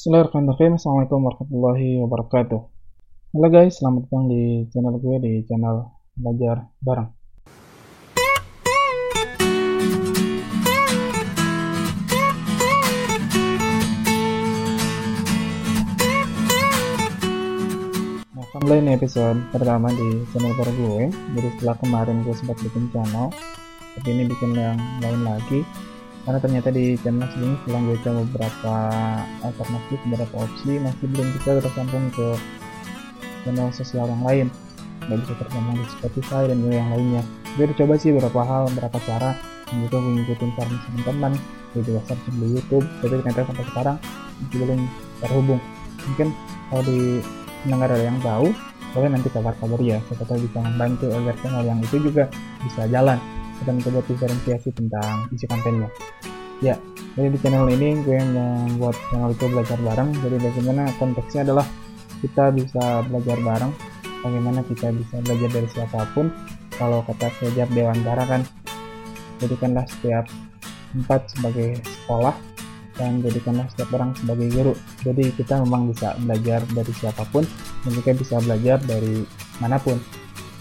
Bismillahirrahmanirrahim. Assalamualaikum warahmatullahi wabarakatuh. Halo guys, selamat datang di channel gue di channel Belajar Bareng. Nah, ini episode pertama di channel baru gue. Jadi setelah kemarin gue sempat bikin channel Tapi ini bikin yang lain lagi karena ternyata di channel sebelumnya setelah gue coba beberapa alternatif beberapa opsi masih belum bisa tersambung ke channel sosial yang lain. Nggak bisa tersambung di Spotify dan juga yang lainnya. Gue udah coba sih beberapa hal beberapa cara. Dan juga gue ngikutin teman-teman gue juga search di YouTube. Tapi ternyata sampai sekarang masih belum terhubung. Mungkin kalau di pendengar ada yang tahu boleh nanti kabar-kabar ya. Siapa tahu bisa membantu agar channel yang itu juga bisa jalan. Kita mencoba diferensiasi tentang isi kontennya ya jadi di channel ini gue membuat channel itu belajar bareng. Jadi bagaimana konteksnya adalah kita bisa belajar bareng. Bagaimana kita bisa belajar dari siapa pun. Kalau kata belajar dewantara kan jadikanlah setiap tempat sebagai sekolah dan jadikanlah setiap orang sebagai guru. Jadi kita memang bisa belajar dari siapa pun dan juga bisa belajar dari mana pun.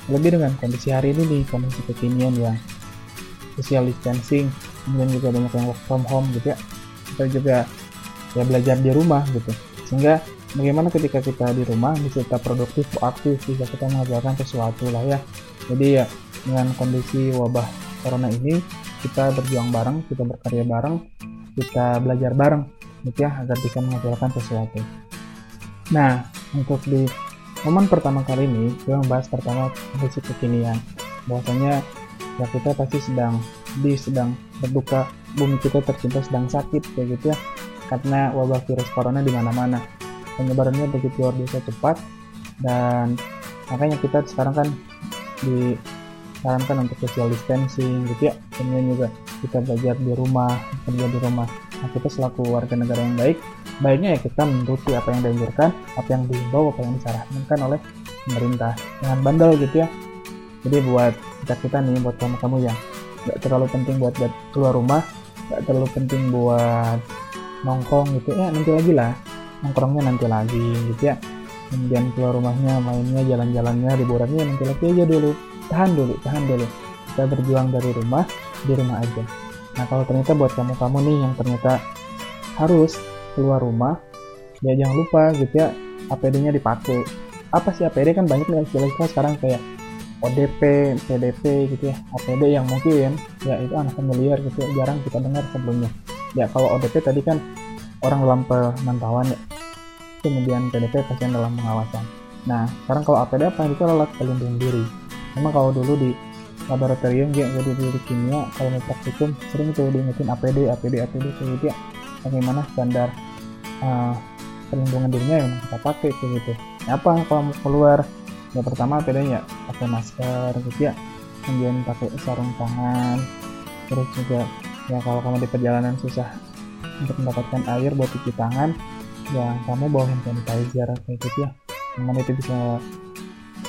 Lebih dengan kondisi hari ini nih kondisi kekinian yang social distancing kemudian juga banyak yang work from home gitu ya. Kita juga ya belajar di rumah gitu. Sehingga bagaimana ketika kita di rumah bisa kita produktif aktif bisa kita mengerjakan sesuatu lah ya. Jadi ya dengan kondisi wabah corona ini kita berjuang bareng kita berkarya bareng kita belajar bareng gitu ya agar bisa mengerjakan sesuatu. Nah untuk di momen pertama kali ini gue membahas pertama kondisi kekinian. Bahwasanya ya kita pasti sedang di sedang berduka bumi kita tercinta sedang sakit kayak gitu ya. Karena wabah virus corona di mana-mana. Penyebarannya begitu luar biasa cepat dan makanya kita sekarang kan disarankan untuk social distancing gitu ya. Kemudian juga kita belajar di rumah kerja di rumah. Nah kita selaku warga negara yang baik baiknya ya kita menuruti apa yang dianjurkan apa yang diimbau apa yang disarankan oleh pemerintah. Jangan bandel gitu ya. Jadi buat kita kita nih buat kamu kamu yang nggak terlalu penting buat, keluar rumah nggak terlalu penting buat nongkrong gitu ya nanti lagi lah. Nongkrongnya nanti lagi gitu ya. Kemudian keluar rumahnya mainnya jalan-jalannya liburannya nanti lagi aja dulu. Tahan dulu tahan dulu. Kita berjuang dari rumah di rumah aja. Nah kalau ternyata buat kamu kamu nih yang ternyata harus keluar rumah ya jangan lupa gitu ya APD-nya dipakai. Apa sih APD kan banyak nih istilah sekarang kayak ODP, PDP gitu ya, APD yang mungkin ya itu anak familiar gitu ya, jarang kita dengar sebelumnya. Ya kalau ODP tadi kan orang dalam pemantauan ya, kemudian PDP pasien dalam pengawasan. Nah sekarang kalau APD apa itu alat pelindung diri. Memang kalau dulu di laboratorium ya jadi di kimia kalau mau praktikum sering tuh diingetin APD, APD, APD kayak gitu ya. Bagaimana standar uh, perlindungan dirinya yang kita pakai kayak gitu. Ya, apa kalau mau keluar ya pertama bedanya pakai masker gitu ya kemudian pakai sarung tangan. Terus juga ya kalau kamu di perjalanan susah untuk mendapatkan air buat cuci tangan ya kamu bawa hand sanitizer. Kayak gitu ya. Mana itu bisa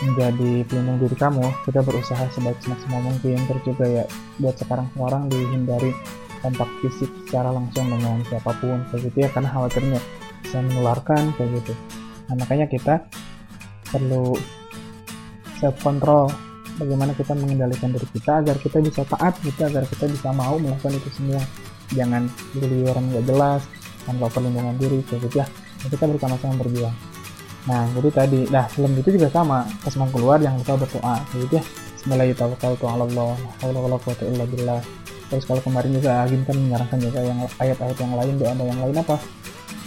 menjadi pelindung diri kamu. Kita berusaha sebaik semaksimal mungkin. Terus juga ya buat sekarang sekarang dihindari kontak fisik secara langsung dengan siapa pun. Kayak gitu ya karena khawatirnya bisa menularkan kayak gitu. Nah makanya kita perlu self control. Bagaimana kita mengendalikan diri kita agar kita bisa taat gitu agar kita bisa mau melakukan itu semua. Jangan orang nggak jelas tanpa perlindungan diri kayak gitu ya kita bersama-sama berjuang. Nah jadi tadi nah film itu juga sama. Pas mau keluar yang lupa berdoa kayak gitu ya. Bismillahirrahmanirrahim. Terus kalau kemarin juga Agim kan menyarankan juga yang ayat-ayat yang lain doa yang lain apa?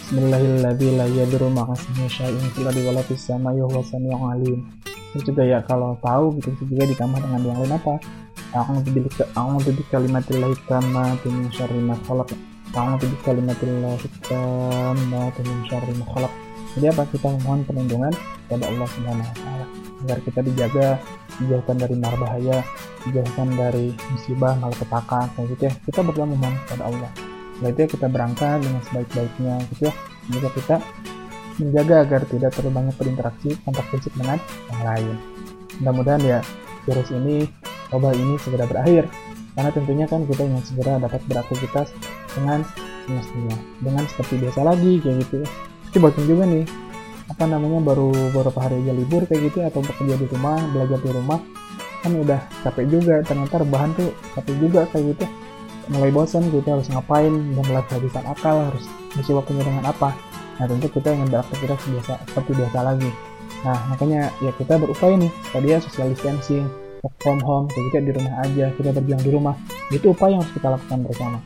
Bismillahirrahmanirrahim. Fis samai wa huwa alim terus juga ya kalau tahu gitu juga ditambah dengan yang lain apa? A'udzu a'udzu bikalimatillahi tammati min syarri ma khalaq. A'udzu bikalimatillahi tammati min syarri ma khalaq. Jadi apa? Kita memohon perlindungan kepada Allah Subhanahu wa taala agar kita dijaga dijauhkan dari mar bahaya dijauhkan dari musibah malapetaka kayak gitu ya. Kita berdoa memohon kepada Allah. Berarti ya kita berangkat dengan sebaik-baiknya gitu ya. Juga kita menjaga agar tidak terlalu banyak berinteraksi kontak fisik dengan yang lain. Mudah-mudahan ya virus ini, wabah ini segera berakhir. Karena tentunya kan kita ingin segera dapat beraktivitas dengan semestinya, dengan seperti biasa lagi kayak gitu. Pasti bosan juga nih apa namanya baru beberapa hari aja libur kayak gitu atau bekerja di rumah belajar di rumah kan udah capek juga. Ternyata rebahan tuh capek juga kayak gitu. Mulai bosan kita harus ngapain dan mulai kehabisan akal harus mengisi waktunya dengan apa nah tentu kita ingin beraktivitas biasa seperti biasa lagi. Nah makanya ya kita berupaya nih tadi ya social distancing work from home kayak gitu ya, di rumah aja kita berjuang di rumah. Itu upaya yang harus kita lakukan bersama.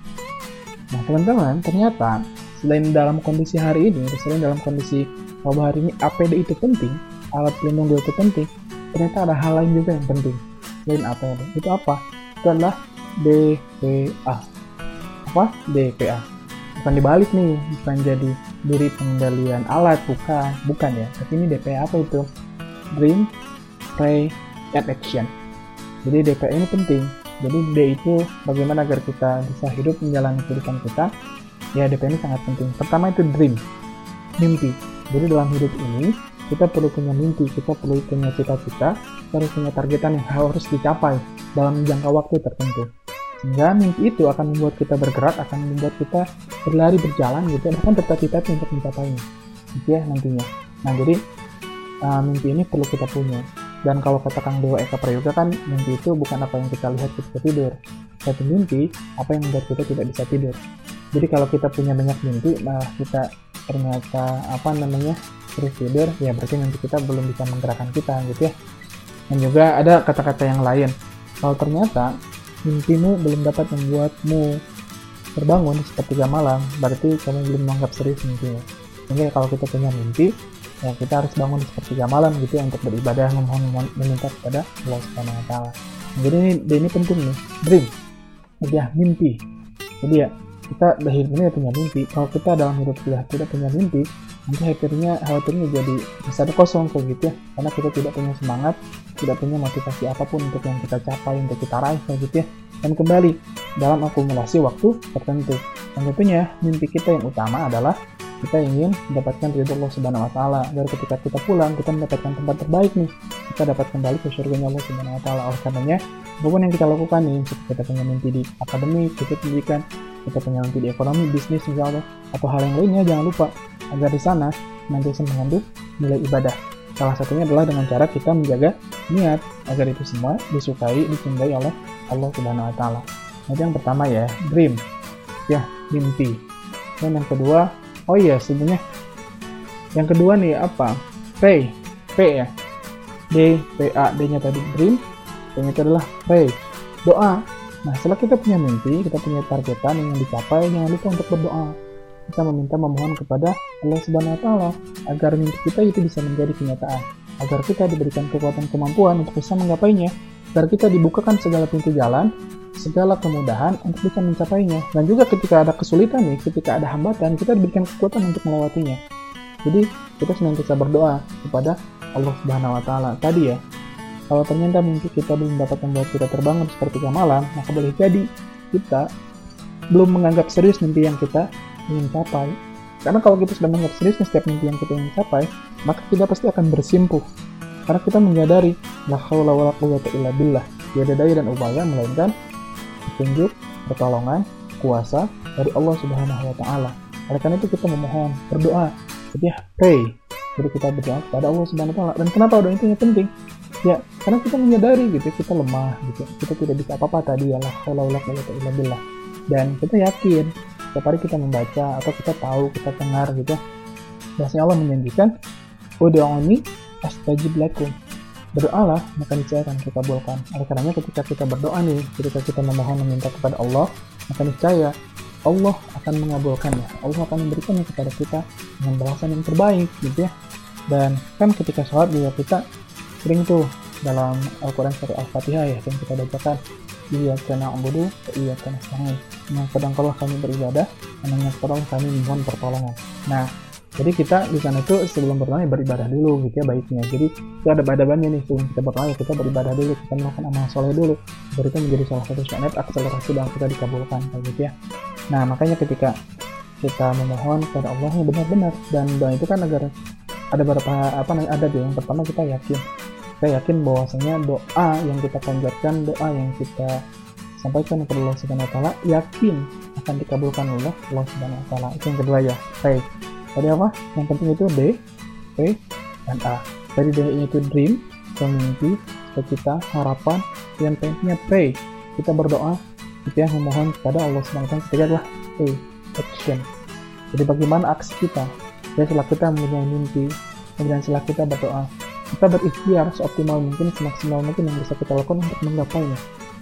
Nah teman-teman ternyata selain dalam kondisi hari ini selain dalam kondisi bahwa hari ini APD itu penting alat pelindung diri itu penting ternyata ada hal lain juga yang penting. Selain APD itu apa? Itu adalah DPA apa? DPA bukan dibalik nih bukan jadi diri pengendalian alat bukan bukan ya. Tapi ini DPA apa itu? Dream Pray and Action. Jadi DPA ini penting. Jadi D itu bagaimana agar kita bisa hidup menjalani kehidupan kita? Ya DPA ini sangat penting. Pertama itu dream. Mimpi. Jadi dalam hidup ini kita perlu punya mimpi, kita perlu punya cita-cita, kita harus punya targetan yang harus dicapai dalam jangka waktu tertentu. Sehingga mimpi itu akan membuat kita bergerak, akan membuat kita berlari berjalan gitu, bahkan bercita-cita untuk mencapainya. Gitu ya nantinya. Nah jadi uh, mimpi ini perlu kita punya. Dan kalau kata Kang Dewa Eka Prayoga kan mimpi itu bukan apa yang kita lihat ketika tidur. Satu mimpi, apa yang membuat kita tidak bisa tidur. Jadi kalau kita punya banyak mimpi, malah kita ternyata apa namanya terus tidur ya berarti nanti kita belum bisa menggerakkan kita gitu ya dan juga ada kata-kata yang lain kalau ternyata mimpimu belum dapat membuatmu terbangun seperti malam berarti kamu belum menganggap serius mimpimu. Sehingga kalau kita punya mimpi ya kita harus bangun seperti malam gitu ya untuk beribadah memohon meminta kepada Allah Subhanahu Wa Taala. Jadi ini ini penting nih. Dream. Ya mimpi. Jadi ya kita dari ini punya mimpi. Kalau kita dalam hidup sudah tidak punya mimpi nanti akhirnya khawatirnya jadi masa kosong kayak gitu ya. Karena kita tidak punya semangat tidak punya motivasi apa pun untuk yang kita capai untuk kita raih kayak gitu ya. Dan kembali dalam akumulasi waktu tertentu. Dan tentunya mimpi kita yang utama adalah kita ingin mendapatkan ridho Allah Subhanahu wa taala. Ketika kita pulang kita mendapatkan tempat terbaik nih kita dapat kembali ke surga Allah Subhanahu wa taala oleh karenanya apa pun yang kita lakukan nih kita punya mimpi di akademik kita pendidikan kita punya nanti di ekonomi, bisnis misalnya, atau hal yang lainnya, jangan lupa agar di sana nanti bisa mengandung nilai ibadah. Salah satunya adalah dengan cara kita menjaga niat agar itu semua disukai, dicintai oleh Allah Subhanahu wa taala. Nanti yang pertama ya, dream. Ya, mimpi. Dan yang kedua, oh iya sebenarnya yang kedua nih apa? Pray. P ya. D, P, A, D-nya tadi dream, D-nya itu adalah pray. Doa Nah, setelah kita punya mimpi, kita punya targetan yang dicapai, jangan lupa untuk berdoa. Kita meminta memohon kepada Allah Subhanahu wa taala agar mimpi kita itu bisa menjadi kenyataan, agar kita diberikan kekuatan kemampuan untuk bisa menggapainya, agar kita dibukakan segala pintu jalan, segala kemudahan untuk bisa mencapainya. Dan juga ketika ada kesulitan nih, ketika ada hambatan, kita diberikan kekuatan untuk melewatinya. Jadi, kita senantiasa berdoa kepada Allah Subhanahu wa taala. Tadi ya, kalau ternyata mimpi kita belum dapat membuat kita terbangun seperti malam, maka boleh jadi kita belum menganggap serius mimpi yang kita ingin capai. Karena kalau kita sudah menganggap serius setiap mimpi yang kita ingin capai, maka kita pasti akan bersimpuh. Karena kita menyadari, la haula wala quwwata illa billah. Tiada daya dan upaya melainkan petunjuk, pertolongan, kuasa dari Allah Subhanahu wa taala. Oleh karena itu kita memohon, berdoa, jadi pray. Jadi kita berdoa kepada Allah Subhanahu wa taala. Dan kenapa doa itu penting? ya karena kita menyadari gitu kita lemah gitu kita tidak bisa apa-apa tadi ya lah kalau billah dan kita yakin setiap hari kita membaca atau kita tahu kita dengar gitu bahasa Allah menjanjikan Udu'uni astajib lakum berdoalah maka niscaya akan kita kabulkan oleh karenanya ketika kita berdoa nih ketika kita memohon meminta kepada Allah maka niscaya Allah akan mengabulkannya Allah akan memberikannya kepada kita dengan balasan yang terbaik gitu ya dan kan ketika sholat juga kita sering tuh dalam Al-Quran surah Al-Fatihah ya yang kita bacakan Iya kena ambudu, iya kena sangai. Yang sedang kalau kami beribadah, yang sedang kami mohon pertolongan. Nah, jadi kita di sana itu sebelum berdoa ya beribadah dulu gitu ya baiknya. Jadi itu ada badabannya nih sebelum kita berdoa ya kita beribadah dulu, kita melakukan amal soleh dulu. Baru itu menjadi salah satu syarat akselerasi dalam kita dikabulkan kayak gitu ya. Nah makanya ketika kita memohon kepada Allah yang benar-benar dan doa itu kan agar ada beberapa apa ada deh yang pertama kita yakin saya yakin bahwasanya doa yang kita panjatkan doa yang kita sampaikan kepada Allah Subhanahu wa taala yakin akan dikabulkan oleh Allah Subhanahu wa taala. Itu yang kedua ya. Baik. tadi apa yang penting itu D P dan A tadi D itu dream atau mimpi cita harapan dan P nya pray kita berdoa kita yang memohon kepada Allah SWT ketiga adalah A action. Jadi bagaimana aksi kita? Jadi setelah kita mempunyai mimpi kemudian setelah kita berdoa kita berikhtiar seoptimal mungkin semaksimal mungkin yang bisa kita lakukan untuk menggapainya.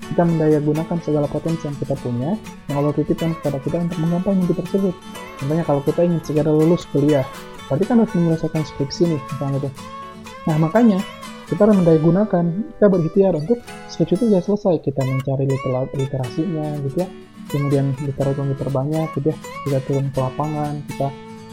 Kita mendaya gunakan segala potensi yang kita punya yang Allah titipkan kepada kita untuk menggapai mimpi tersebut. Contohnya kalau kita ingin segera lulus kuliah berarti kan harus menyelesaikan skripsi nih misalnya tuh. Nah makanya kita mendaya gunakan kita berikhtiar untuk skripsi itu sudah selesai. Kita mencari liter literasinya gitu ya. Kemudian literatur yang diperbanyak gitu ya. Kita turun ke lapangan kita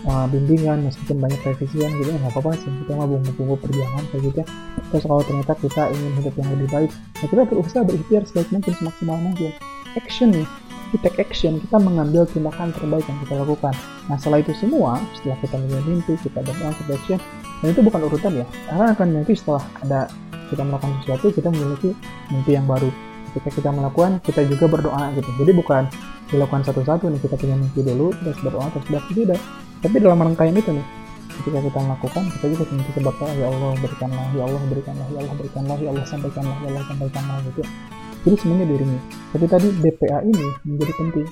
uh, bimbingan meskipun banyak revisian gitu ya. Nggak apa-apa sih kita mah bumbu-bumbu perjuangan kayak gitu ya. Terus kalau ternyata kita ingin hidup yang lebih baik nah kita berusaha berikhtiar sebaik mungkin semaksimal mungkin. Action nih kita take action kita mengambil tindakan terbaik yang kita lakukan. Nah setelah itu semua setelah kita memiliki mimpi kita berdoa kita action dan itu bukan urutan ya. Karena akan nanti setelah ada kita melakukan sesuatu kita memiliki mimpi yang baru. Ketika kita melakukan kita juga berdoa gitu. Jadi bukan dilakukan satu-satu nih kita punya mimpi dulu terus berdoa terus berdoa tidak. Tapi dalam rangkaian itu nih ketika kita melakukan kita juga minta sebab ya Allah berikanlah ya Allah berikanlah ya Allah berikanlah ya Allah sampaikanlah ya Allah sampaikanlah gitu jadi semuanya dirinya tapi tadi DPA ini menjadi penting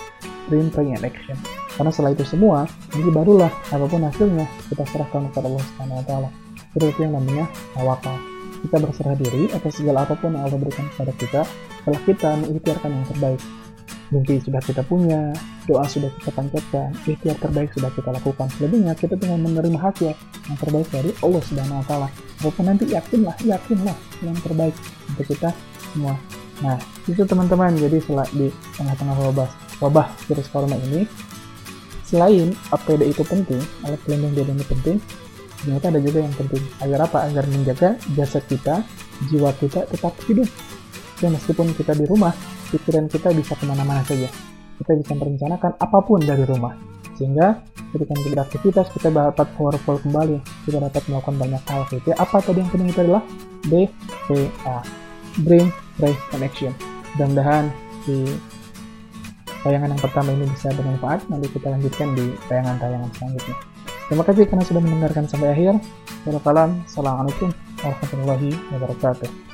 dream pray and action karena setelah itu semua nanti barulah apa pun hasilnya kita serahkan kepada Allah Subhanahu Wa Taala itu yang namanya tawakal kita berserah diri atas segala apa pun yang Allah berikan kepada kita setelah kita mengikhtiarkan yang terbaik mimpi sudah kita punya, doa sudah kita panjatkan, ikhtiar terbaik sudah kita lakukan. Selebihnya kita tinggal menerima hasil yang terbaik dari Allah Subhanahu wa taala. Walaupun nanti yakinlah, yakinlah yang terbaik untuk kita semua. Nah, itu teman-teman. Jadi di tengah-tengah wabah wabah virus corona ini, selain APD itu penting, alat pelindung diri ini penting, ternyata ada juga yang penting. Agar apa? Agar menjaga jasad kita, jiwa kita tetap hidup. Ya, meskipun kita di rumah, pikiran kita bisa ke mana-mana saja. Kita bisa merencanakan apa pun dari rumah. Sehingga ketika kita beraktivitas, kita dapat powerful kembali. Kita dapat melakukan banyak hal. Gitu. Apa tadi yang penting itu adalah BPA. Brain, Pray, Connection. Mudah-mudahan di tayangan yang pertama ini bisa bermanfaat. Nanti kita lanjutkan di tayangan-tayangan selanjutnya. Terima kasih karena sudah mendengarkan sampai akhir. Assalamualaikum warahmatullahi wabarakatuh.